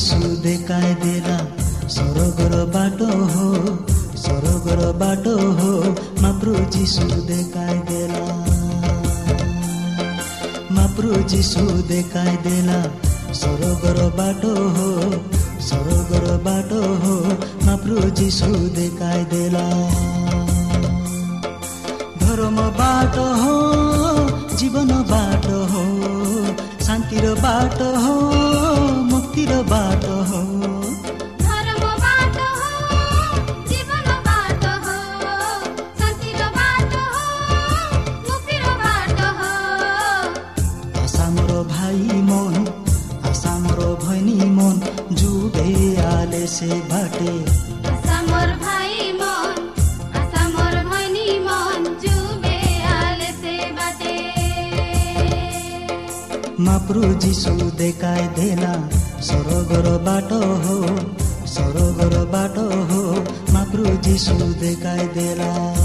यसु देला? सरगर बाटो हो सरगर बाटो हो माप्रु जिसु देखाइदिएला माप्रु जिसु देला? सरगर बाटो हो सरगर बाटो हो माप्रु जिसु देला? धर्म बाटो हो जीवन बाटो हो शान्तिर बाटो हो मुक्तिर बाटो हो সে ভাটে আসামর ভাই মন আসামর ভাইনি মন জুবে আলে সে বাটে। মাপ্রু যিশু দেখায় দেলা ସରୋବର ବାଟ ହୋ ସରୋବର ବାଟ ହୋ ମାତୃ ଯିଶୁ ଦେଖାଇ ଦେଲା।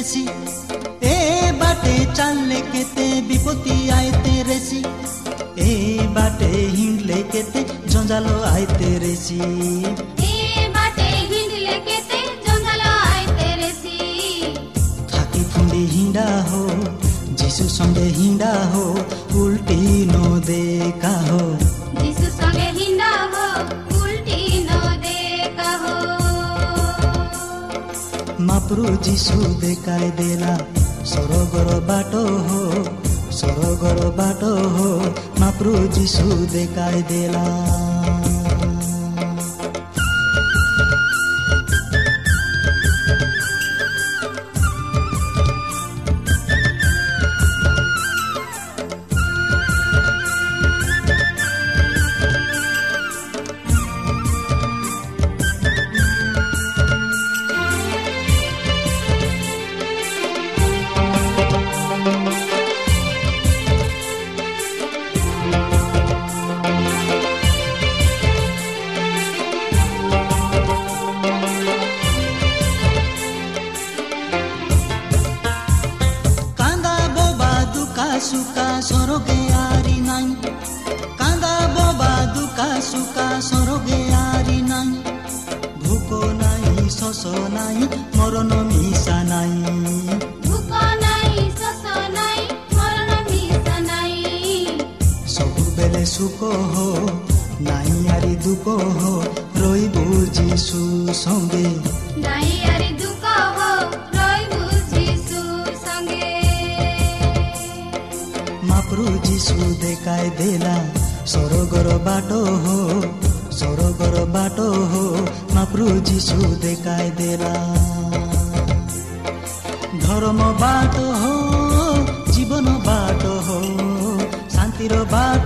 আইতে রেসি এ বাটে চাললে কেতে বিপত্তি আইতে রেসি এ বাটে হিঁড়লে কেতে জঞ্জালো আইতে ଶିଖାଇ ଦେଲା ସରୋଗର ବାଟ ହୋ ସରୋଗର ବାଟ ହୋ ମାପ୍ରୁ ଯିଶୁ ଦେଖାଇ ଦେଲା ସୁଖ ହୋ ନାଇଁ ଆରି ଦୁଃଖ ହୋ ରହିବୁ ଯିଶୁ ସଙ୍ଗେ। ମାପୁରୁ ଯିଶୁ ଦେଖାଇ ଦେଲା ସରଗର ବାଟ ହୋ ସରଗର ବାଟ ହୋ ମାପୁରୁ ଯିଶୁ ଦେଖାଇ ଦେଲା। ଧର୍ମ ବାଟ ହୋ ଜୀବନ ବାଟ ହୋ ଶାନ୍ତିର ବାଟ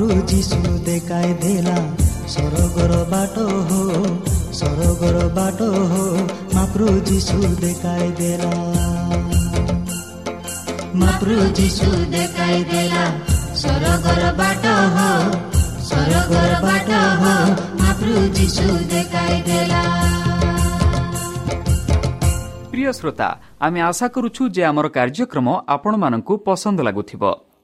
ପ୍ରଭୁ ଯୀଶୁ ଦେଖାଇ ଦେଲା ସ୍ୱର୍ଗର ବାଟ ହୋ ସ୍ୱର୍ଗର ବାଟ ହୋ ମାପ୍ରୁ ଯୀଶୁ ଦେଖାଇ ଦେଲା। ମାପ୍ରୁ ଯୀଶୁ ଦେଖାଇ ଦେଲା ସ୍ୱର୍ଗର ବାଟ ହୋ ସ୍ୱର୍ଗର ବାଟ ହୋ ମାପ୍ରୁ ଯୀଶୁ ଦେଖାଇ ଦେଲା। ପ୍ରିୟ ଶ୍ରୋତା ଆମେ ଆଶା କରୁଛୁ ଯେ ଆମର କାର୍ଯ୍ୟକ୍ରମ ଆପଣମାନଙ୍କୁ ପସନ୍ଦ ଲାଗୁଥିବ।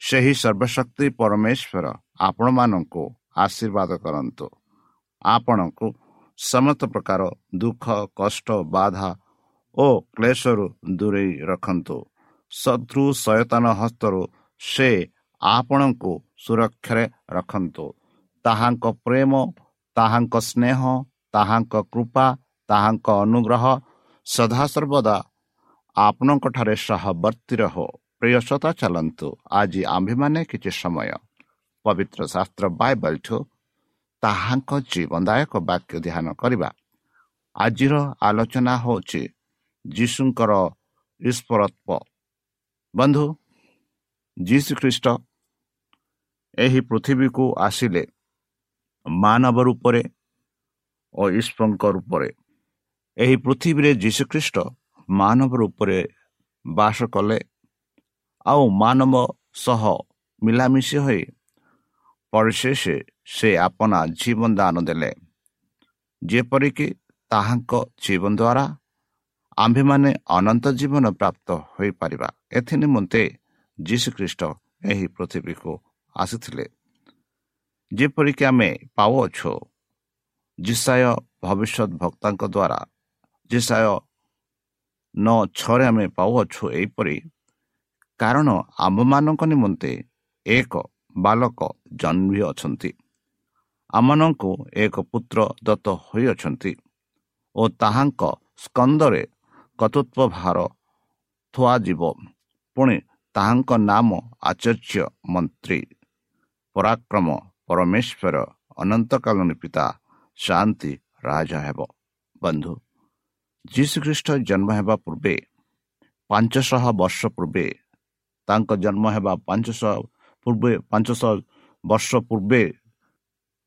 ସେହି ସର୍ବଶକ୍ତି ପରମେଶ୍ୱର ଆପଣମାନଙ୍କୁ ଆଶୀର୍ବାଦ କରନ୍ତୁ। ଆପଣଙ୍କୁ ସମସ୍ତ ପ୍ରକାର ଦୁଃଖ କଷ୍ଟ ବାଧା ଓ କ୍ଲେଶରୁ ଦୂରେଇ ରଖନ୍ତୁ। ଶତ୍ରୁ ସୟତନ ହସ୍ତରୁ ସେ ଆପଣଙ୍କୁ ସୁରକ୍ଷାରେ ରଖନ୍ତୁ। ତାହାଙ୍କ ପ୍ରେମ ତାହାଙ୍କ ସ୍ନେହ ତାହାଙ୍କ କୃପା ତାହାଙ୍କ ଅନୁଗ୍ରହ ସଦାସର୍ବଦା ଆପଣଙ୍କଠାରେ ସହବର୍ତ୍ତୀ ରହ। ପ୍ରିୟସତା ଚାଲନ୍ତୁ ଆଜି ଆମ୍ଭେମାନେ କିଛି ସମୟ ପବିତ୍ର ଶାସ୍ତ୍ର ବାଇବଲଠୁ ତାହାଙ୍କ ଜୀବନଦାୟକ ବାକ୍ୟ ଧ୍ୟାନ କରିବା ଆଜିର ଆଲୋଚନା ହେଉଛି ଯୀଶୁଙ୍କର ଈଶ୍ୱରତ୍ଵ ବନ୍ଧୁ ଯୀଶୁ ଖ୍ରୀଷ୍ଟ ଏହି ପୃଥିବୀକୁ ଆସିଲେ ମାନବ ରୂପରେ ଓ ଈଶ୍ୱରଙ୍କ ରୂପରେ। ଏହି ପୃଥିବୀରେ ଯୀଶୁଖ୍ରୀଷ୍ଟ ମାନବ ରୂପରେ ବାସ କଲେ। ଆଉ ମାନବ ସହ ମିଳାମିଶି ହୋଇ ପରିଶେଷ ସେ ଆପଣା ଜୀବନ ଦାନ ଦେଲେ ଯେପରିକି ତାହାଙ୍କ ଜୀବନ ଦ୍ୱାରା ଆମ୍ଭେମାନେ ଅନନ୍ତ ଜୀବନ ପ୍ରାପ୍ତ ହୋଇପାରିବା ଏଥି ନିମନ୍ତେ ଯୀଶୁଖ୍ରୀଷ୍ଟ ଏହି ପୃଥିବୀକୁ ଆସିଥିଲେ ଯେପରିକି ଆମେ ପାଉଅଛୁ ଜିସାୟ ଭବିଷ୍ୟତ ଭକ୍ତାଙ୍କ ଦ୍ୱାରା ଜିସାୟ ନଅ ଛଅରେ ଆମେ ପାଉଅଛୁ ଏହିପରି କାରଣ ଆମ୍ଭମାନଙ୍କ ନିମନ୍ତେ ଏକ ବାଲକ ଜନ୍ମି ଅଛନ୍ତି। ଆମମାନଙ୍କୁ ଏକ ପୁତ୍ର ଦତ୍ତ ହୋଇଅଛନ୍ତି ଓ ତାହାଙ୍କ ସ୍କନ୍ଦରେ କତୃତ୍ୱ ଭାର ଥୁଆଯିବ। ପୁଣି ତାହାଙ୍କ ନାମ ଆଚାର୍ଯ୍ୟ ମନ୍ତ୍ରୀ ପରାକ୍ରମ ପରମେଶ୍ୱର ଅନନ୍ତକାଳୀନ ପିତା ଶାନ୍ତି ରାଜା ହେବ। ବନ୍ଧୁ ଯୀଶୁଖ୍ରୀଷ୍ଟ ଜନ୍ମ ହେବା ପୂର୍ବେ ପାଞ୍ଚଶହ ବର୍ଷ ପୂର୍ବେ ତାଙ୍କ ଜନ୍ମ ହେବା ପାଞ୍ଚଶହ ପୂର୍ବେ ପାଞ୍ଚଶହ ବର୍ଷ ପୂର୍ବେ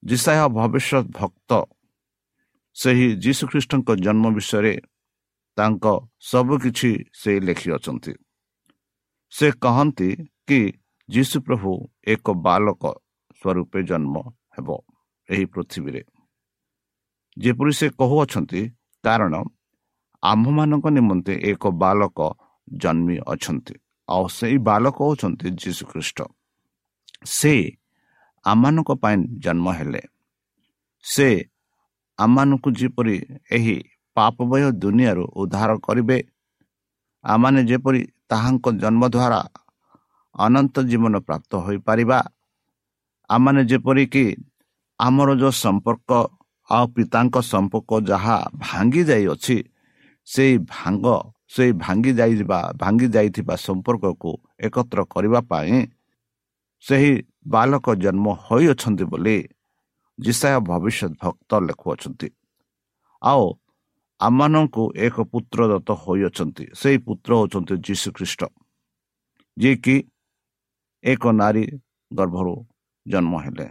ଜିସାହ ଭବିଷ୍ୟତ ଭକ୍ତ ସେହି ଯୀଶୁଖ୍ରୀଷ୍ଟଙ୍କ ଜନ୍ମ ବିଷୟରେ ତାଙ୍କ ସବୁକିଛି ସେ ଲେଖିଅଛନ୍ତି। ସେ କହନ୍ତି କି ଯୀଶୁ ପ୍ରଭୁ ଏକ ବାଲକ ସ୍ୱରୂପେ ଜନ୍ମ ହେବ ଏହି ପୃଥିବୀରେ। ଯେପରି ସେ କହୁଅଛନ୍ତି କାରଣ ଆମ୍ଭମାନଙ୍କ ନିମନ୍ତେ ଏକ ବାଲକ ଜନ୍ମି ଅଛନ୍ତି। ଆଉ ସେଇ ବାଲକ ହେଉଛନ୍ତି ଯୀଶୁଖ୍ରୀଷ୍ଟ। ସେ ଆମମାନଙ୍କ ପାଇଁ ଜନ୍ମ ହେଲେ। ସେ ଆମମାନଙ୍କୁ ଯେପରି ଏହି ପାପମୟ ଦୁନିଆରୁ ଉଦ୍ଧାର କରିବେ ଆମମାନେ ଯେପରି ତାହାଙ୍କ ଜନ୍ମ ଦ୍ୱାରା ଅନନ୍ତ ଜୀବନ ପ୍ରାପ୍ତ ହୋଇପାରିବା ଆମମାନେ ଯେପରିକି ଆମର ଯେଉଁ ସମ୍ପର୍କ ଆଉ ପିତାଙ୍କ ସମ୍ପର୍କ ଯାହା ଭାଙ୍ଗି ଯାଇଅଛି ସେଇ ଭାଙ୍ଗ ସେଇ ଭାଙ୍ଗି ଯାଇଥିବା ଭାଙ୍ଗି ଯାଇଥିବା ସମ୍ପର୍କକୁ ଏକତ୍ର କରିବା ପାଇଁ ସେହି ବାଲକ ଜନ୍ମ ହୋଇଅଛନ୍ତି ବୋଲି ଜିସାୟ ଭବିଷ୍ୟତ ଭକ୍ତ ଲେଖୁଅଛନ୍ତି। ଆଉ ଆମମାନଙ୍କୁ ଏକ ପୁତ୍ର ଦତ୍ତ ହୋଇଅଛନ୍ତି। ସେଇ ପୁତ୍ର ହେଉଛନ୍ତି ଯୀଶୁଖ୍ରୀଷ୍ଟ ଯିଏକି ଏକ ନାରୀ ଗର୍ଭରୁ ଜନ୍ମ ହେଲେ।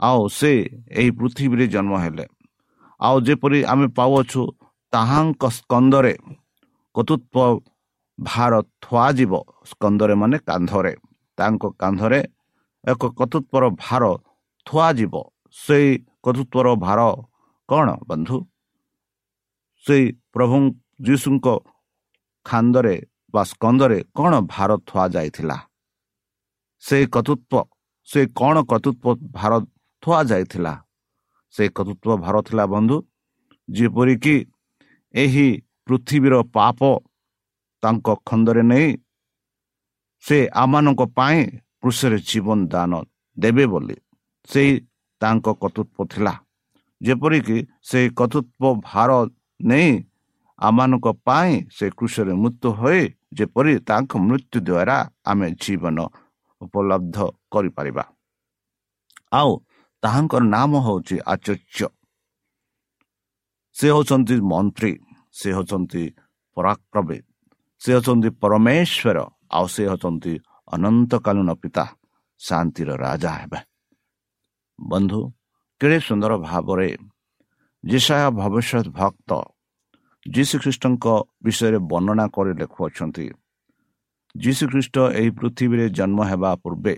ଆଉ ସେ ଏହି ପୃଥିବୀରେ ଜନ୍ମ ହେଲେ। ଆଉ ଯେପରି ଆମେ ପାଉଅଛୁ ତାହାଙ୍କ ସ୍କନ୍ଦରେ କତୃତ୍ୱ ଭାର ଥୁଆଯିବ ସ୍କନ୍ଦରେ ମାନେ କାନ୍ଧରେ। ତାଙ୍କ କାନ୍ଧରେ ଏକ କତୃତ୍ୱର ଭାର ଥୁଆଯିବ। ସେଇ କତୃତ୍ୱର ଭାର କ'ଣ ବନ୍ଧୁ? ସେଇ ପ୍ରଭୁ ଯୀଶୁଙ୍କ ଖାନ୍ଦରେ ବା ସ୍କନ୍ଦରେ କ'ଣ ଭାର ଥୁଆଯାଇଥିଲା? ସେ କତୃତ୍ୱ ସେ କ'ଣ କତୃତ୍ୱ ଭାର ଥୁଆଯାଇଥିଲା? ସେ କତୃତ୍ୱ ଭାର ଥିଲା ବନ୍ଧୁ ଯେପରିକି ଏହି ପୃଥିବୀର ପାପ ତାଙ୍କ ଖଣ୍ଡରେ ନେଇ ସେ ଆମମାନଙ୍କ ପାଇଁ କୃଷରେ ଜୀବନ ଦାନ ଦେବେ ବୋଲି ସେଇ ତାଙ୍କ କତୃତ୍ୱ ଥିଲା। ଯେପରିକି ସେ କତୃତ୍ୱ ଭାର ନେଇ ଆମମାନଙ୍କ ପାଇଁ ସେ କୃଷରେ ମୃତ୍ୟୁ ହୋଇ ଯେପରି ତାଙ୍କ ମୃତ୍ୟୁ ଦ୍ୱାରା ଆମେ ଜୀବନ ଉପଲବ୍ଧ କରିପାରିବା। ଆଉ ତାହାଙ୍କର ନାମ ହେଉଛି ଆଚର୍ଯ୍ୟ। ସେ ହେଉଛନ୍ତି ମନ୍ତ୍ରୀ। ସେ ହେଉଛନ୍ତି ପରାକ୍ରମୀ ସେ ହେଉଛନ୍ତି ପରମେଶ୍ୱର ଆଉ ସେ ହେଉଛନ୍ତି ଅନନ୍ତକାଳୀନ ପିତା ଶାନ୍ତିର ରାଜା ହେବେ ବନ୍ଧୁ କେଡ଼େ ସୁନ୍ଦର ଭାବରେ ଜିସାୟ ଭବିଷ୍ୟତ ଭକ୍ତ ଯୀଶୁଖ୍ରୀଷ୍ଟଙ୍କ ବିଷୟରେ ବର୍ଣ୍ଣନା କରି ଲେଖୁଅଛନ୍ତି। ଯୀଶୁଖ୍ରୀଷ୍ଟ ଏହି ପୃଥିବୀରେ ଜନ୍ମ ହେବା ପୂର୍ବେ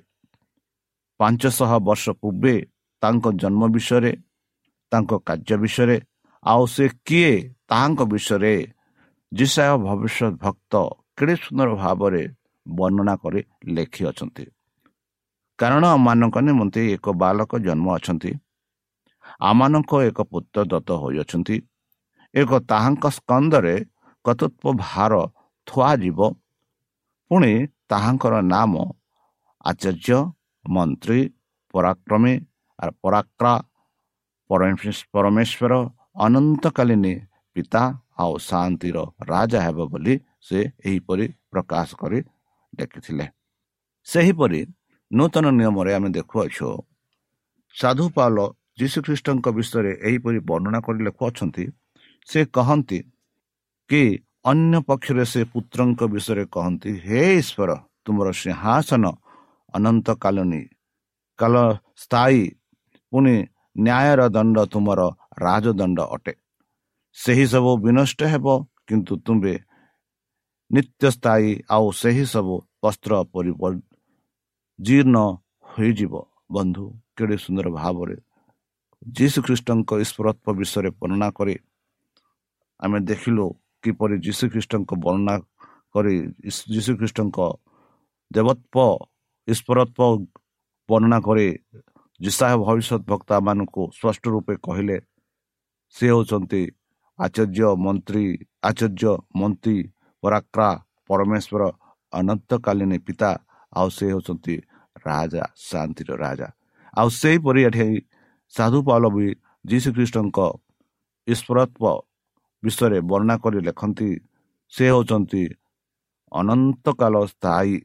ପାଞ୍ଚଶହ ବର୍ଷ ପୂର୍ବେ ତାଙ୍କ ଜନ୍ମ ବିଷୟରେ ତାଙ୍କ କାର୍ଯ୍ୟ ବିଷୟରେ ଆଉ ସେ କିଏ ତାହାଙ୍କ ବିଷୟରେ ଜିସାୟ ଭବିଷ୍ୟତ ଭକ୍ତ କେଡ଼େ ସୁନ୍ଦର ଭାବରେ ବର୍ଣ୍ଣନା କରି ଲେଖିଅଛନ୍ତି କାରଣ ଆମମାନଙ୍କ ନିମନ୍ତେ ଏକ ବାଲକ ଜନ୍ମ ଅଛନ୍ତି। ଆମମାନଙ୍କ ଏକ ପୁତ୍ର ଦତ୍ତ ହୋଇଅଛନ୍ତି ଏକ ତାହାଙ୍କ ସ୍କନ୍ଦରେ କତୃତ୍ୱ ଭାର ଥୁଆଯିବ ପୁଣି ତାହାଙ୍କର ନାମ ଆଚାର୍ଯ୍ୟ ମନ୍ତ୍ରୀ ପରାକ୍ରମୀ ପରାକ୍ରା ପରମେଶ୍ୱର ଅନନ୍ତକାଳୀନ ପିତା ଆଉ ଶାନ୍ତିର ରାଜା ହେବ ବୋଲି ସେ ଏହିପରି ପ୍ରକାଶ କରି ଲେଖିଥିଲେ ସେହିପରି ନୂତନ ନିୟମରେ ଆମେ ଦେଖୁଅଛୁ ସାଧୁ ପାଲ ଯୀଶୁଖ୍ରୀଷ୍ଟଙ୍କ ବିଷୟରେ ଏହିପରି ବର୍ଣ୍ଣନା କରି ଲେଖୁଅଛନ୍ତି ସେ କହନ୍ତି କି ଅନ୍ୟ ପକ୍ଷରେ ସେ ପୁତ୍ରଙ୍କ ବିଷୟରେ କହନ୍ତି ହେ ଈଶ୍ୱର ତୁମର ସିଂହାସନ ଅନନ୍ତ କାଲନୀ କାଲ ସ୍ଥାୟୀ ପୁଣି ନ୍ୟାୟର ଦଣ୍ଡ ତୁମର ରାଜଦଣ୍ଡ ଅଟେ। ସେହି ସବୁ ବିନଷ୍ଟ ହେବ କିନ୍ତୁ ତୁମ୍ଭେ ନିତ୍ୟ ସ୍ଥାୟୀ ଆଉ ସେହି ସବୁ ବସ୍ତ୍ର ପରି ଜୀର୍ଣ୍ଣ ହୋଇଯିବ। ବନ୍ଧୁ କେଡ଼େ ସୁନ୍ଦର ଭାବରେ ଯୀଶୁଖ୍ରୀଷ୍ଟଙ୍କ ଈଶ୍ୱରତ୍ଵ ବିଷୟରେ ବର୍ଣ୍ଣନା କରି ଆମେ ଦେଖିଲୁ କିପରି ଯୀଶୁଖ୍ରୀଷ୍ଟଙ୍କ ବର୍ଣ୍ଣନା କରି ଯୀଶୁଖ୍ରୀଷ୍ଟଙ୍କ ଦେବତ୍ଵ ଈଶ୍ୱରତ୍ଵ ବର୍ଣ୍ଣନା କରି ଯିଶା ଭବିଷ୍ୟତ ବକ୍ତାମାନଙ୍କୁ ସ୍ପଷ୍ଟ ରୂପେ କହିଲେ ସେ ହେଉଛନ୍ତି ଆଚାର୍ଯ୍ୟ ମନ୍ତ୍ରୀ ଆଚାର୍ଯ୍ୟ ମନ୍ତ୍ରୀ ପରାକ୍ରା ପରମେଶ୍ୱର ଅନନ୍ତକାଳୀନ ପିତା ଆଉ ସେ ହେଉଛନ୍ତି ରାଜା ଶାନ୍ତିର ରାଜା। ଆଉ ସେହିପରି ଏଠି ସାଧୁ ପାଲ ବି ଯୀଶୁଖ୍ରୀଷ୍ଟଙ୍କ ଈଶ୍ୱରତ୍ଵ ବିଷୟରେ ବର୍ଣ୍ଣନା କରି ଲେଖନ୍ତି ସେ ହେଉଛନ୍ତି ଅନନ୍ତକାଳ ସ୍ଥାୟୀ।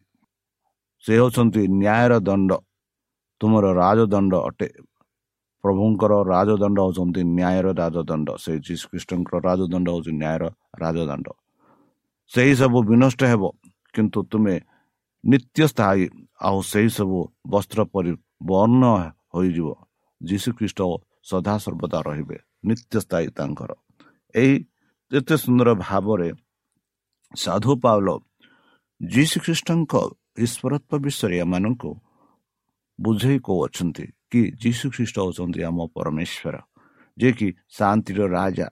ସେ ହେଉଛନ୍ତି ନ୍ୟାୟର ଦଣ୍ଡ ତୁମର ରାଜଦଣ୍ଡ ଅଟେ। ପ୍ରଭୁଙ୍କର ରାଜଦଣ୍ଡ ହେଉଛନ୍ତି ନ୍ୟାୟର ରାଜଦଣ୍ଡ ସେ ଯୀଶୁଖ୍ରୀଷ୍ଟଙ୍କର ରାଜଦଣ୍ଡ ହେଉଛି ନ୍ୟାୟର ରାଜଦଣ୍ଡ। ସେହି ସବୁ ବିନଷ୍ଟ ହେବ କିନ୍ତୁ ତୁମେ ନିତ୍ୟ ସ୍ଥାୟୀ ଆଉ ସେହି ସବୁ ବସ୍ତ୍ର ପରି ବର୍ଣ୍ଣ ହୋଇଯିବ। ଯୀଶୁଖ୍ରୀଷ୍ଟ ସଦାସର୍ବଦା ରହିବେ ନିତ୍ୟ ସ୍ଥାୟୀ ତାଙ୍କର। ଏହି ଏତେ ସୁନ୍ଦର ଭାବରେ ସାଧୁ ପାଉଲ ଯୀଶୁଖ୍ରୀଷ୍ଟଙ୍କ ଈଶ୍ୱରତ୍ଵ ବିଷୟରେ ଏମାନଙ୍କୁ ବୁଝେଇ କହୁଅଛନ୍ତି କି ଯୀଶୁ ଖ୍ରୀଷ୍ଟ ହେଉଛନ୍ତି ଆମ ପରମେଶ୍ୱର ଯିଏକି ଶାନ୍ତିର ରାଜା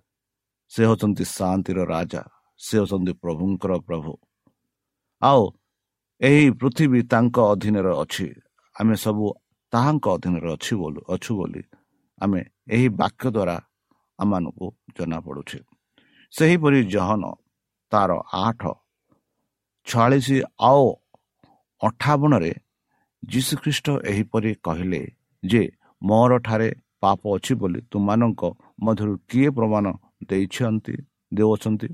ସେ ହେଉଛନ୍ତି ଶାନ୍ତିର ରାଜା ସେ ହେଉଛନ୍ତି ପ୍ରଭୁଙ୍କର ପ୍ରଭୁ ଆଉ ଏହି ପୃଥିବୀ ତାଙ୍କ ଅଧୀନରେ ଅଛି ଆମେ ସବୁ ତାହାଙ୍କ ଅଧୀନରେ ଅଛି ବୋଲି ଅଛୁ ବୋଲି ଆମେ ଏହି ବାକ୍ୟ ଦ୍ୱାରା ଆମମାନଙ୍କୁ ଜଣାପଡ଼ୁଛେ ସେହିପରି ଜହନ ତାର ଆଠ ଛୟାଳିଶ ଆଉ ଅଠାବନରେ ଯୀଶୁଖ୍ରୀଷ୍ଟ ଏହିପରି କହିଲେ ଯେ ମୋର ଠାରେ ପାପ ଅଛି ବୋଲି ତୁମମାନଙ୍କ ମଧ୍ୟରୁ କିଏ ପ୍ରମାଣ ଦେଇଛନ୍ତି ଦେଉଅଛନ୍ତି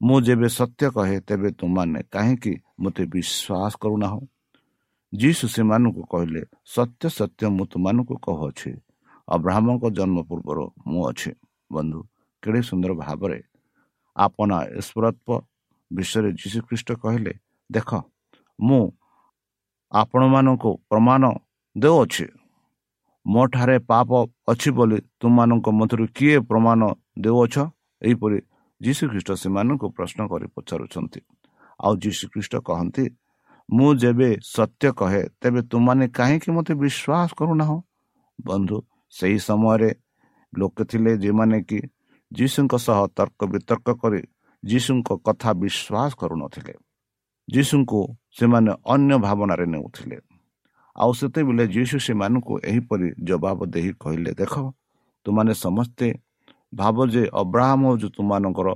ମୁଁ ଯେବେ ସତ୍ୟ କହେ ତେବେ ତୁମମାନେ କାହିଁକି ମୋତେ ବିଶ୍ୱାସ କରୁନାହୁଁ? ଯୀଶୁ ସେମାନଙ୍କୁ କହିଲେ ସତ୍ୟ ସତ୍ୟ ମୁଁ ତୁମମାନଙ୍କୁ କହୁଅଛି। ଅବ୍ରାହ୍ମଙ୍କ ଜନ୍ମ ପୂର୍ବରୁ ମୁଁ ଅଛି। ବନ୍ଧୁ କେଡ଼େ ସୁନ୍ଦର ଭାବରେ ଆପଣ ଈଶ୍ୱରତ୍ଵ ବିଷୟରେ ଯୀଶୁଖ୍ରୀଷ୍ଟ କହିଲେ ଦେଖ ମୁଁ ଆପଣମାନଙ୍କୁ ପ୍ରମାଣ ଦେଉଅଛି। ମୋ ଠାରେ ପାପ ଅଛି ବୋଲି ତୁମମାନଙ୍କ ମଧ୍ୟରୁ କିଏ ପ୍ରମାଣ ଦେଉଅଛ? ଏହିପରି ଯୀଶୁଖ୍ରୀଷ୍ଟ ସେମାନଙ୍କୁ ପ୍ରଶ୍ନ କରି ପଚାରୁଛନ୍ତି। ଆଉ ଯୀଶୁଖ୍ରୀଷ୍ଟ କହନ୍ତି ମୁଁ ଯେବେ ସତ୍ୟ କହେ ତେବେ ତୁମମାନେ କାହିଁକି ମୋତେ ବିଶ୍ୱାସ କରୁନାହଁ? ବନ୍ଧୁ ସେହି ସମୟରେ ଲୋକେ ଥିଲେ ଯେଉଁମାନେ କି ଯୀଶୁଙ୍କ ସହ ତର୍କ ବିତର୍କ କରି ଯୀଶୁଙ୍କ କଥା ବିଶ୍ୱାସ କରୁନଥିଲେ। ଯୀଶୁଙ୍କୁ ସେମାନେ ଅନ୍ୟ ଭାବନାରେ ନେଉଥିଲେ। ଆଉ ସେତେବେଳେ ଯୀଶୁ ସେମାନଙ୍କୁ ଏହିପରି ଜବାବ ଦେଇ କହିଲେ ଦେଖ ତୁମାନେ ସମସ୍ତେ ଭାବ ଯେ ଅବ୍ରାହମ ହେଉଛି ତୁମମାନଙ୍କର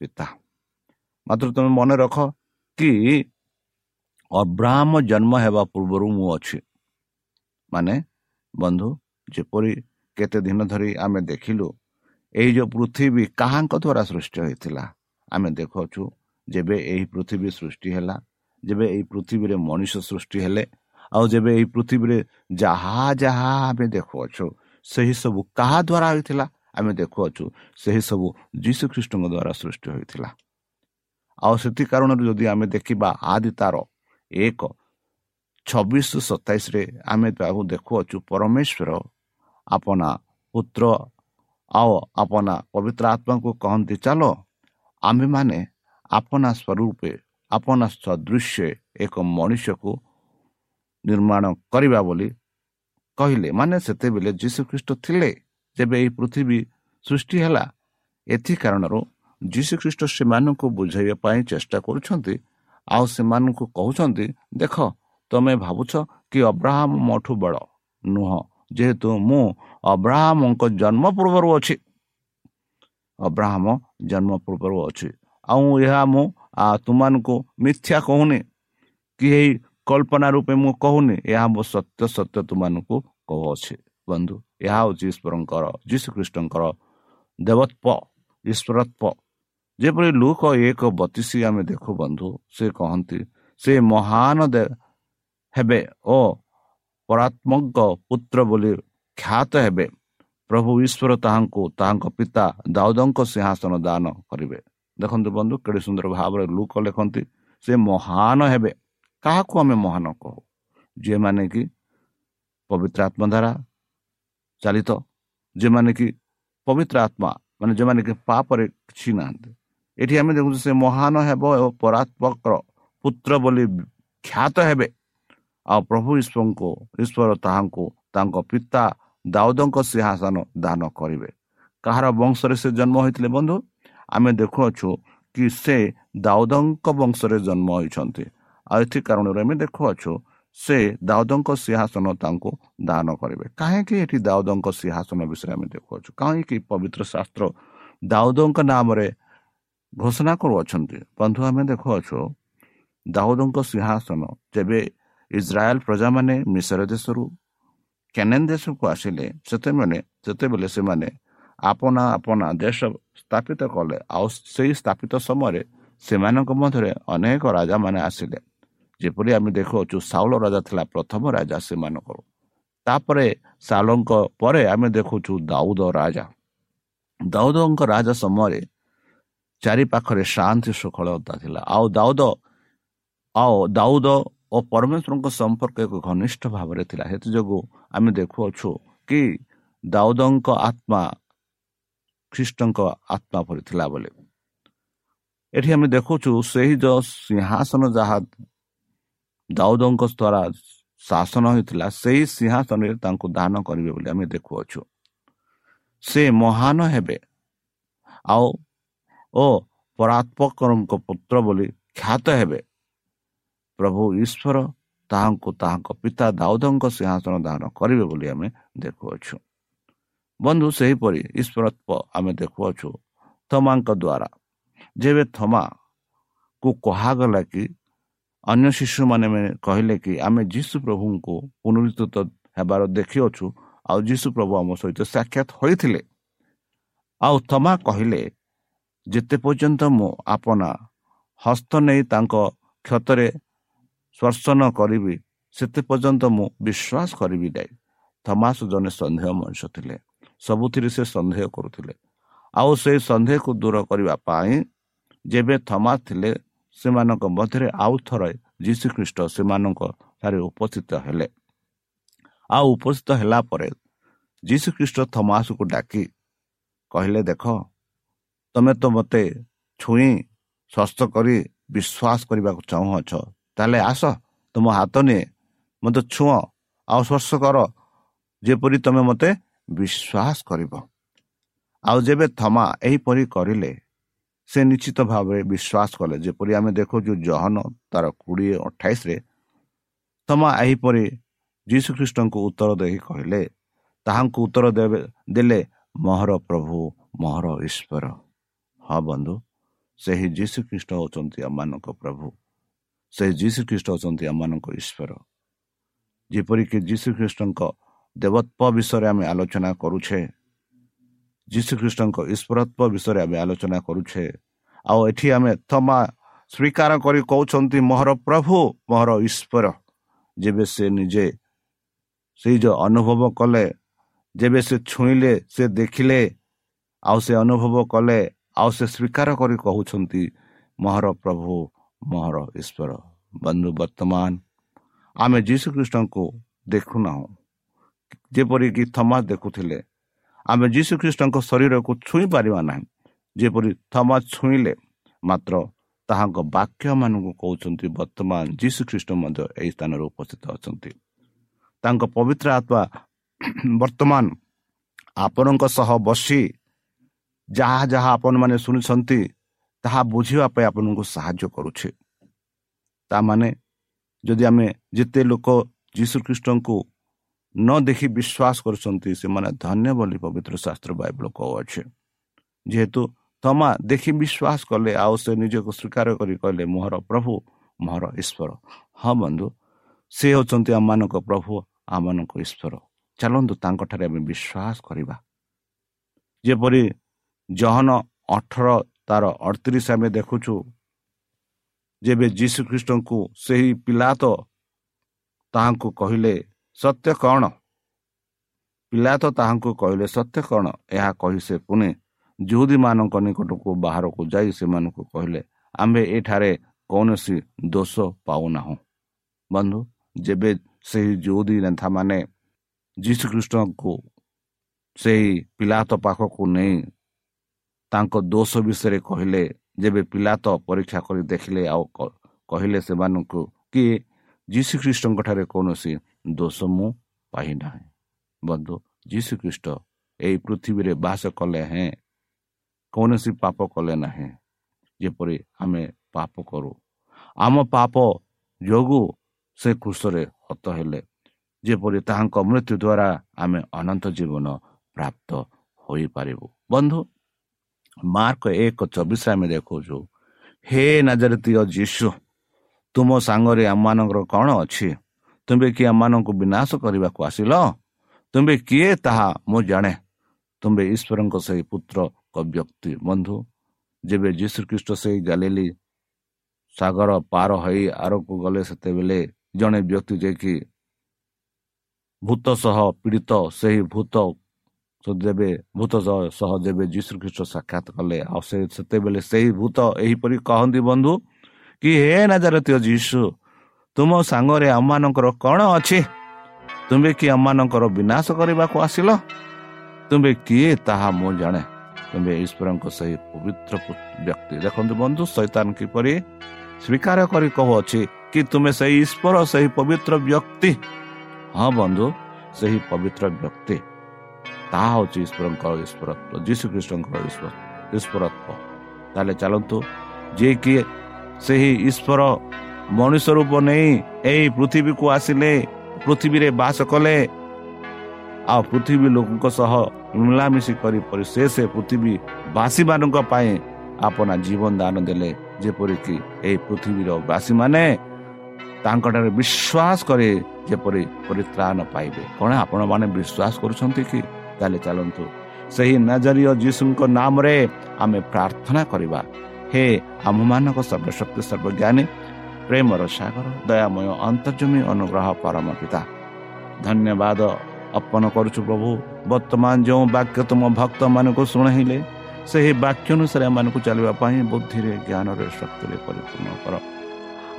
ପିତା। ମାତ୍ର ତୁମେ ମନେ ରଖ କି ଅବ୍ରାହମ ଜନ୍ମ ହେବା ପୂର୍ବରୁ ମୁଁ ଅଛି। ମାନେ ବନ୍ଧୁ ଯେପରି କେତେ ଦିନ ଧରି ଆମେ ଦେଖିଲୁ ଏଇ ଯେଉଁ ପୃଥିବୀ କାହାଙ୍କ ଦ୍ୱାରା ସୃଷ୍ଟି ହୋଇଥିଲା ଆମେ ଦେଖୁଅଛୁ ଯେବେ ଏହି ପୃଥିବୀ ସୃଷ୍ଟି ହେଲା ଯେବେ ଏହି ପୃଥିବୀରେ ମଣିଷ ସୃଷ୍ଟି ହେଲେ ଆଉ ଯେବେ ଏହି ପୃଥିବୀରେ ଯାହା ଯାହା ଆମେ ଦେଖୁଅଛୁ ସେହି ସବୁ କାହା ଦ୍ୱାରା ହୋଇଥିଲା? ଆମେ ଦେଖୁଅଛୁ ସେହି ସବୁ ଯୀଶୁଖ୍ରୀଷ୍ଟଙ୍କ ଦ୍ୱାରା ସୃଷ୍ଟି ହୋଇଥିଲା। ଆଉ ସେଥି କାରଣରୁ ଯଦି ଆମେ ଦେଖିବା ଆଦି ତାର ଏକ ଛବିଶ ସତେଇଶରେ ଆମେ ତାକୁ ଦେଖୁଅଛୁ ପରମେଶ୍ୱର ଆପଣା ପୁତ୍ର ଆଉ ଆପଣା ପବିତ୍ର ଆତ୍ମାକୁ କହନ୍ତି ଚାଲ ଆମ୍ଭେମାନେ ଆପଣା ସ୍ୱରୂପେ ଆପଣା ସଦୃଶ୍ୟ ଏକ ମଣିଷକୁ ନିର୍ମାଣ କରିବା ବୋଲି କହିଲେ। ମାନେ ସେତେବେଳେ ଯୀଶୁଖ୍ରୀଷ୍ଟ ଥିଲେ। ଯେବେ ଏହି ପୃଥିବୀ ସୃଷ୍ଟି ହେଲା ଏଥି କାରଣରୁ ଯୀଶୁଖ୍ରୀଷ୍ଟ ସେମାନଙ୍କୁ ବୁଝାଇବା ପାଇଁ ଚେଷ୍ଟା କରୁଛନ୍ତି। ଆଉ ସେମାନଙ୍କୁ କହୁଛନ୍ତି ଦେଖ ତମେ ଭାବୁଛ କି ଅବ୍ରାହମ ମୋଠୁ ବଡ଼? ନୁହଁ ଯେହେତୁ ମୁଁ ଅବ୍ରାହମଙ୍କ ଜନ୍ମ ପୂର୍ବରୁ ଅଛି। ଅବ୍ରାହମ ଜନ୍ମ ପୂର୍ବରୁ ଅଛି। ଆଉ ଏହା ମୁଁ ତୁମମାନଙ୍କୁ ମିଥ୍ୟା କହୁନି। କି ଏହି କଳ୍ପନା ରୂପେ ମୁଁ କହୁନି ଏହା ମୋ ସତ୍ୟ ସତ୍ୟ ତୁମମାନଙ୍କୁ କହୁଅଛି। ବନ୍ଧୁ ଏହା ହେଉଛି ଈଶ୍ୱରଙ୍କର ଯୀଶୁଖ୍ରୀଷ୍ଟଙ୍କର ଦେବତ୍ଵ ଈଶ୍ୱରତ୍ଵ। ଯେପରି ଲୁକ ଏକ ବତିଶି ଆମେ ଦେଖୁ ବନ୍ଧୁ ସେ କହନ୍ତି ସେ ମହାନ ହେବେ ଓ ପରାତ୍ମକ ପୁତ୍ର ବୋଲି ଖ୍ୟାତ ହେବେ। ପ୍ରଭୁ ଈଶ୍ୱର ତାହାଙ୍କୁ ତାହାଙ୍କ ପିତା ଦାଉଦଙ୍କ ସିଂହାସନ ଦାନ କରିବେ। ଦେଖନ୍ତୁ ବନ୍ଧୁ କେଡ଼େ ସୁନ୍ଦର ଭାବରେ ଲୁକ ଲେଖନ୍ତି ସେ ମହାନ ହେବେ। କାହାକୁ ଆମେ ମହାନ କହୁ? ଯିଏମାନେ କି ପବିତ୍ର ଆତ୍ମା ଦ୍ୱାରା ଚାଲିତ ଯେଉଁମାନେ କି ପବିତ୍ର ଆତ୍ମା ମାନେ ଯେଉଁମାନେ କି ପାପରେ କିଛି ନାହାନ୍ତି। ଏଠି ଆମେ ଦେଖୁଛୁ ସେ ମହାନ ହେବ ଓ ପରାତ୍ମକର ପୁତ୍ର ବୋଲି ଖ୍ୟାତ ହେବେ। ଆଉ ପ୍ରଭୁ ଈଶ୍ୱରଙ୍କୁ ଈଶ୍ୱର ତାହାଙ୍କୁ ତାଙ୍କ ପିତା ଦାଉଦଙ୍କ ସିଂହାସନ ଦାନ କରିବେ। କାହାର ବଂଶରେ ସେ ଜନ୍ମ ହୋଇଥିଲେ ବନ୍ଧୁ? ଆମେ ଦେଖୁଅଛୁ କି ସେ ଦାଉଦଙ୍କ ବଂଶରେ ଜନ୍ମ ହୋଇଛନ୍ତି। ଆଉ ଏଥି କାରଣରୁ ଆମେ ଦେଖୁଅଛୁ ସେ ଦାଉଦଙ୍କ ସିଂହାସନ ତାଙ୍କୁ ଦାନ କରିବେ। କାହିଁକି ଏଠି ଦାଉଦଙ୍କ ସିଂହାସନ ବିଷୟରେ ଆମେ ଦେଖୁଅଛୁ କାହିଁକି ପବିତ୍ର ଶାସ୍ତ୍ର ଦାଉଦଙ୍କ ନାମରେ ଘୋଷଣା କରୁଅଛନ୍ତି? ବନ୍ଧୁ ଆମେ ଦେଖୁଅଛୁ ଦାଉଦଙ୍କ ସିଂହାସନ ଯେବେ ଇସ୍ରାଏଲ ପ୍ରଜାମାନେ ମିଶର ଦେଶରୁ କେନେନ୍ ଦେଶକୁ ଆସିଲେ ସେତେବେଳେ ସେତେବେଳେ ସେମାନେ ଆପଣା ଆପଣା ଦେଶ ସ୍ଥାପିତ କଲେ। ଆଉ ସେହି ସ୍ଥାପିତ ସମୟରେ ସେମାନଙ୍କ ମଧ୍ୟରେ ଅନେକ ରାଜାମାନେ ଆସିଲେ। ଯେପରି ଆମେ ଦେଖୁଅଛୁ ସାଉଳ ରାଜା ଥିଲା ପ୍ରଥମ ରାଜା ସେମାନଙ୍କର। ତାପରେ ସାଲଙ୍କ ପରେ ଆମେ ଦେଖୁଛୁ ଦାଉଦ ରାଜା। ଦାଉଦଙ୍କ ରାଜା ସମୟରେ ଚାରି ପାଖରେ ଶାନ୍ତି ଶୃଙ୍ଖଳତା ଥିଲା। ଆଉ ଦାଉଦ ଆଉ ଦାଉଦ ଓ ପରମେଶ୍ୱରଙ୍କ ସମ୍ପର୍କ ଏକ ଘନିଷ୍ଠ ଭାବରେ ଥିଲା। ସେଥିଯୋଗୁଁ ଆମେ ଦେଖୁଅଛୁ କି ଦାଉଦଙ୍କ ଆତ୍ମା ଖ୍ରୀଷ୍ଟଙ୍କ ଆତ୍ମା ପରି ଥିଲା ବୋଲି। ଏଠି ଆମେ ଦେଖୁଛୁ ସେହି ଯେଉଁ ସିଂହାସନ ଯାହା ଦାଉଦଙ୍କ ଦ୍ୱାରା ଶାସନ ହୋଇଥିଲା ସେହି ସିଂହାସନରେ ତାଙ୍କୁ ଦାନ କରିବେ ବୋଲି ଆମେ ଦେଖୁଅଛୁ। ସେ ମହାନ ହେବେ। ଆଉ ଓ ପରାତ୍ମକରଙ୍କ ପୁତ୍ର ବୋଲି ଖ୍ୟାତ ହେବେ। ପ୍ରଭୁ ଈଶ୍ୱର ତାହାଙ୍କୁ ତାହାଙ୍କ ପିତା ଦାଉଦଙ୍କ ସିଂହାସନ ଦାନ କରିବେ ବୋଲି ଆମେ ଦେଖୁଅଛୁ। ବନ୍ଧୁ ସେହିପରି ଈଶ୍ୱରତ୍ଵ ଆମେ ଦେଖୁଅଛୁ। ଥମାଙ୍କ ଦ୍ୱାରା। ଯେବେ ଥମାକୁ କୁହାଗଲା କି ଅନ୍ୟ ଶିଶୁମାନେ କହିଲେ କି ଆମେ ଯୀଶୁ ପ୍ରଭୁଙ୍କୁ ପୁନରୁଦ୍ଧିତ ହେବାର ଦେଖିଅଛୁ। ଆଉ ଯୀଶୁ ପ୍ରଭୁ ଆମ ସହିତ ସାକ୍ଷାତ ହୋଇଥିଲେ। ଆଉ ଥମା କହିଲେ ଯେତେ ପର୍ଯ୍ୟନ୍ତ ମୁଁ ଆପଣା ହସ୍ତ ନେଇ ତାଙ୍କ କ୍ଷତରେ ସ୍ପର୍ଶନ କରିବି ସେତେ ପର୍ଯ୍ୟନ୍ତ ମୁଁ ବିଶ୍ୱାସ କରିବି ନାହିଁ ଥମାସ ଜଣେ ସନ୍ଦେହ ମଣିଷ ଥିଲେ। ସବୁଥିରେ ସେ ସନ୍ଦେହ କରୁଥିଲେ। ଆଉ ସେଇ ସନ୍ଦେହକୁ ଦୂର କରିବା ପାଇଁ ଯେବେ ଥମାସ ଥିଲେ ସେମାନଙ୍କ ମଧ୍ୟରେ ଆଉ ଥରେ ଯୀଶୁଖ୍ରୀଷ୍ଟ ସେମାନଙ୍କ ଠାରେ ଉପସ୍ଥିତ ହେଲେ। ଆଉ ଉପସ୍ଥିତ ହେଲା ପରେ ଯୀଶୁଖ୍ରୀଷ୍ଟ ଥମାସକୁ ଡାକି କହିଲେ ଦେଖ ତମେ ତ ମୋତେ ଛୁଇଁ ସ୍ୱସ୍ଥ କରି ବିଶ୍ୱାସ କରିବାକୁ ଚାହୁଁଅଛ। ତାହେଲେ ଆସ ତୁମ ହାତ ନିଏ ମୋତେ ଛୁଅଁ ଆଉ ସ୍ପର୍ଶ କର ଯେପରି ତୁମେ ମୋତେ ବିଶ୍ୱାସ କରିବ। ଆଉ ଯେବେ ଥମା ଏହିପରି କରିଲେ ସେ ନିଶ୍ଚିତ ଭାବରେ ବିଶ୍ୱାସ କଲେ ଯେପରି ଆମେ ଦେଖୁଛୁ ଜହନ ତାର କୋଡ଼ିଏ ଅଠାଇଶରେ ଥମା ଏହିପରି ଯୀଶୁଖ୍ରୀଷ୍ଟଙ୍କୁ ଉତ୍ତର ଦେଇ କହିଲେ ତାହାଙ୍କୁ ଉତ୍ତର ଦେବେ ଦେଲେ ମହର ପ୍ରଭୁ ମହର ଈଶ୍ୱର। ହଁ ବନ୍ଧୁ ସେହି ଯୀଶୁଖ୍ରୀଷ୍ଟ ହେଉଛନ୍ତି ଆମମାନଙ୍କ ପ୍ରଭୁ। ସେହି ଯୀଶୁଖ୍ରୀଷ୍ଟ ହେଉଛନ୍ତି ଆମମାନଙ୍କ ଈଶ୍ୱର। ଯେପରିକି ଯୀଶୁଖ୍ରୀଷ୍ଟଙ୍କ ଦେବତ୍ୱ ବିଷୟରେ ଆମେ ଆଲୋଚନା କରୁଛେ ଯୀଶୁଖ୍ରୀଷ୍ଟଙ୍କ ଈଶ୍ୱରତ୍ୱ ବିଷୟରେ ଆମେ ଆଲୋଚନା କରୁଛେ। ଆଉ ଏଠି ଆମେ ଥମା ସ୍ୱୀକାର କରି କହୁଛନ୍ତି ମୋହର ପ୍ରଭୁ ମୋହର ଈଶ୍ୱର। ଯେବେ ସେ ନିଜେ ସେଇ ଯେଉଁ ଅନୁଭବ କଲେ ଯେବେ ସେ ଛୁଇଁଲେ ସେ ଦେଖିଲେ ଆଉ ସେ ଅନୁଭବ କଲେ ଆଉ ସେ ସ୍ୱୀକାର କରି କହୁଛନ୍ତି ମୋହର ପ୍ରଭୁ ମୋହର ଈଶ୍ୱର। ବନ୍ଧୁ ବର୍ତ୍ତମାନ ଆମେ ଯୀଶୁଖ୍ରୀଷ୍ଟଙ୍କୁ ଦେଖୁନାହୁଁ। ଯେପରିକି ଥମା ଦେଖୁଥିଲେ ଆମେ ଯୀଶୁଖ୍ରୀଷ୍ଟଙ୍କ ଶରୀରକୁ ଛୁଇଁ ପାରିବା ନାହିଁ। ଯେପରି ଥମା ଛୁଇଁଲେ ମାତ୍ର ତାହାଙ୍କ ବାକ୍ୟମାନଙ୍କୁ କହୁଛନ୍ତି ବର୍ତ୍ତମାନ ଯୀଶୁଖ୍ରୀଷ୍ଟ ମଧ୍ୟ ଏହି ସ୍ଥାନରେ ଉପସ୍ଥିତ ଅଛନ୍ତି। ତାଙ୍କ ପବିତ୍ର ଆତ୍ମା ବର୍ତ୍ତମାନ ଆପଣଙ୍କ ସହ ବସି ଯାହା ଯାହା ଆପଣମାନେ ଶୁଣିଛନ୍ତି ତାହା ବୁଝିବା ପାଇଁ ଆପଣଙ୍କୁ ସାହାଯ୍ୟ କରୁଛେ। ତାମାନେ ଯଦି ଆମେ ଯେତେ ଲୋକ ଯୀଶୁଖ୍ରୀଷ୍ଟଙ୍କୁ ନ ଦେଖି ବିଶ୍ୱାସ କରୁଛନ୍ତି ସେମାନେ ଧନ୍ୟ ବୋଲି ପବିତ୍ର ଶାସ୍ତ୍ର ବାଇବଲ କହୁଅଛେ। ଯେହେତୁ ତମା ଦେଖି ବିଶ୍ୱାସ କଲେ ଆଉ ସେ ନିଜକୁ ସ୍ୱୀକାର କରି କହିଲେ ମୋହର ପ୍ରଭୁ ମୋହର ଈଶ୍ୱର। ହଁ ବନ୍ଧୁ ସେ ହେଉଛନ୍ତି ଆମମାନଙ୍କ ପ୍ରଭୁ ଆମମାନଙ୍କ ଈଶ୍ୱର। ଚାଲନ୍ତୁ ତାଙ୍କଠାରେ ଆମେ ବିଶ୍ୱାସ କରିବା। ଯେପରି ଜହନ ଅଠର ତାର ଅଠତିରିଶ ଆମେ ଦେଖୁଛୁ ଯେବେ ଯୀଶୁଖ୍ରୀଷ୍ଟଙ୍କୁ ସେହି ପିଲା ତ ତାହାଙ୍କୁ କହିଲେ ସତ୍ୟ କ'ଣ? ପିଲା ତ ତାହାଙ୍କୁ କହିଲେ ସତ୍ୟ କ'ଣ? ଏହା କହି ସେ ପୁଣି ଯୁହୁଦୀମାନଙ୍କ ନିକଟକୁ ବାହାରକୁ ଯାଇ ସେମାନଙ୍କୁ କହିଲେ ଆମ୍ଭେ ଏଠାରେ କୌଣସି ଦୋଷ ପାଉନାହୁଁ। ବନ୍ଧୁ ଯେବେ ସେହି ଯୁହୁଦୀ ନେତାମାନେ ଯୀଶୁଖ୍ରୀଷ୍ଟଙ୍କୁ ସେହି ପିଲାତ ପାଖକୁ ନେଇ ତାଙ୍କ ଦୋଷ ବିଷୟରେ କହିଲେ ଯେବେ ପିଲା ତ ପରୀକ୍ଷା କରି ଦେଖିଲେ ଆଉ କହିଲେ ସେମାନଙ୍କୁ କି ଯୀଶୁଖ୍ରୀଷ୍ଟଙ୍କ ଠାରେ କୌଣସି ଦୋଷ ମୁଁ ପାଇନାହିଁ ବନ୍ଧୁ ଯୀଶୁଖ୍ରୀଷ୍ଟ ଏହି ପୃଥିବୀରେ ବାସ କଲେ ହେଁ କୌଣସି ପାପ କଲେ ନାହିଁ ଯେପରି ଆମେ ପାପ କରୁ। ଆମ ପାପ ଯୋଗୁଁ ସେ କୃଷରେ ହତ ହେଲେ ଯେପରି ତାହାଙ୍କ ମୃତ୍ୟୁ ଦ୍ୱାରା ଆମେ ଅନନ୍ତ ଜୀବନ ପ୍ରାପ୍ତ ହୋଇପାରିବୁ। ବନ୍ଧୁ ମାର୍କ ଏକ ଚବିଶରେ ଆମେ ଦେଖାଉଛୁ ହେ ନାଜରତୀୟ ଯୀଶୁ ତୁମ ସାଙ୍ଗରେ ଆମମାନଙ୍କର କ'ଣ ଅଛି? ତୁମେ କିଏ ଆମମାନଙ୍କୁ ବିନାଶ କରିବାକୁ ଆସିଲ? ତୁମେ କିଏ ତାହା ମୁଁ ଜାଣେ? ତୁମେ ଈଶ୍ୱରଙ୍କ ସେହି ପୁତ୍ର ବ୍ୟକ୍ତି ବନ୍ଧୁ ଯେବେ ଯୀଶୁଖ୍ରୀଷ୍ଟ ସେହି ଗାଲିଲି ସାଗର ପାର ହୋଇ ଆରକୁ ଗଲେ ସେତେବେଳେ ଜଣେ ବ୍ୟକ୍ତି ଯିଏକି ଭୂତ ସହ ପୀଡ଼ିତ ସେହି ଭୂତ ଯେବେ ଭୂତ ସହ ଯେବେ ଯୀଶୁଖ୍ରୀଷ୍ଟ ସାକ୍ଷାତ କଲେ ଆଉ ସେ ସେତେବେଳେ ସେହି ଭୂତ ଏହିପରି କହନ୍ତି ବନ୍ଧୁ କି ହେ ନା ଯୀଶୁ ତୁମ ସାଙ୍ଗରେ ଆମମାନଙ୍କର କ'ଣ ଅଛି? ତୁମେ କି ଆମମାନଙ୍କର ବିନାଶ କରିବାକୁ ଆସିଲ? ତୁମେ କିଏ ତାହା ମୁଁ ଜାଣେ। ତୁମେ ଈଶ୍ୱରଙ୍କ ସେହି ପବିତ୍ର ବ୍ୟକ୍ତି। ଦେଖନ୍ତୁ ବନ୍ଧୁ ସୈତାନ କିପରି ସ୍ୱୀକାର କରି କହୁଅଛି କି ତୁମେ ସେହି ଈଶ୍ୱର ସେହି ପବିତ୍ର ବ୍ୟକ୍ତି? ହଁ ବନ୍ଧୁ ସେହି ପବିତ୍ର ବ୍ୟକ୍ତି। ତାହା ହେଉଛି ଈଶ୍ୱରଙ୍କର ଈଶ୍ୱରତ୍ଵ ଯୀଶୁଖ୍ରୀଷ୍ଟଙ୍କର ଈଶ୍ୱରତ୍ଵ ତାହେଲେ ଚାଲନ୍ତୁ ଯିଏକି ସେହି ଈଶ୍ୱର ମଣିଷ ରୂପ ନେଇ ଏହି ପୃଥିବୀକୁ ଆସିଲେ ପୃଥିବୀରେ ବାସ କଲେ। ଆଉ ପୃଥିବୀ ଲୋକଙ୍କ ସହ ମିଳାମିଶି କରି ସେ ସେ ପୃଥିବୀ ବାସୀମାନଙ୍କ ପାଇଁ ଆପଣା ଜୀବନ ଦାନ ଦେଲେ। ଯେପରିକି ଏହି ପୃଥିବୀର ବାସୀମାନେ ତାଙ୍କଠାରେ ବିଶ୍ୱାସ କରି ଯେପରି ପରିତ୍ରାଣ ପାଇବେ। କ'ଣ ଆପଣମାନେ ବିଶ୍ୱାସ କରୁଛନ୍ତି କି? ତାହେଲେ ଚାଲନ୍ତୁ। ସେହି ନଜରୀୟ ଯୀଶୁଙ୍କ ନାମରେ ଆମେ ପ୍ରାର୍ଥନା କରିବା। ହେ ଆମମାନଙ୍କ ସର୍ବଶକ୍ତି ସର୍ବଜ୍ଞାନୀ ପ୍ରେମର ସାଗର ଦୟାମୟ ଅନ୍ତର୍ଜମୀ ଅନୁଗ୍ରହ ପରମ ପିତା ଧନ୍ୟବାଦ ଅର୍ପଣ କରୁଛୁ ପ୍ରଭୁ। ବର୍ତ୍ତମାନ ଯେଉଁ ବାକ୍ୟ ତୁମ ଭକ୍ତମାନଙ୍କୁ ଶୁଣାଇଲେ ସେହି ବାକ୍ୟ ଅନୁସାରେ ଏମାନଙ୍କୁ ଚାଲିବା ପାଇଁ ବୁଦ୍ଧିରେ ଜ୍ଞାନରେ ଶକ୍ତିରେ ପରିପୂର୍ଣ୍ଣ କର।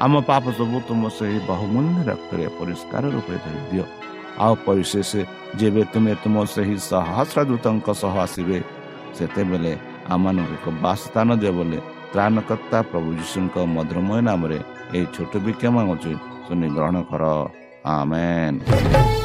ଆମ ପାପ ସବୁ ତୁମ ସେହି ବହୁମୂଲ୍ୟ ରକ୍ତରେ ପରିଷ୍କାର ରୂପେ ଧରି ଦିଅ ଆଉ ପରିଶେଷ ଯେବେ ତୁମେ ତୁମ ସେହି ସହସ୍ର ଦୂତଙ୍କ ସହ ଆସିବେ ସେତେବେଳେ ଆମମାନଙ୍କୁ ଏକ ବାସସ୍ଥାନ ଦିଅ ବୋଲି ତ୍ରାଣକର୍ତ୍ତା ପ୍ରଭୁ ଯୀଶୁଙ୍କ ମଧୁରମୟ ନାମରେ ଏହି ଛୋଟ ବିଜ୍ଞ ମାଗୁଛି ଗ୍ରହଣ କର ଆମେନ୍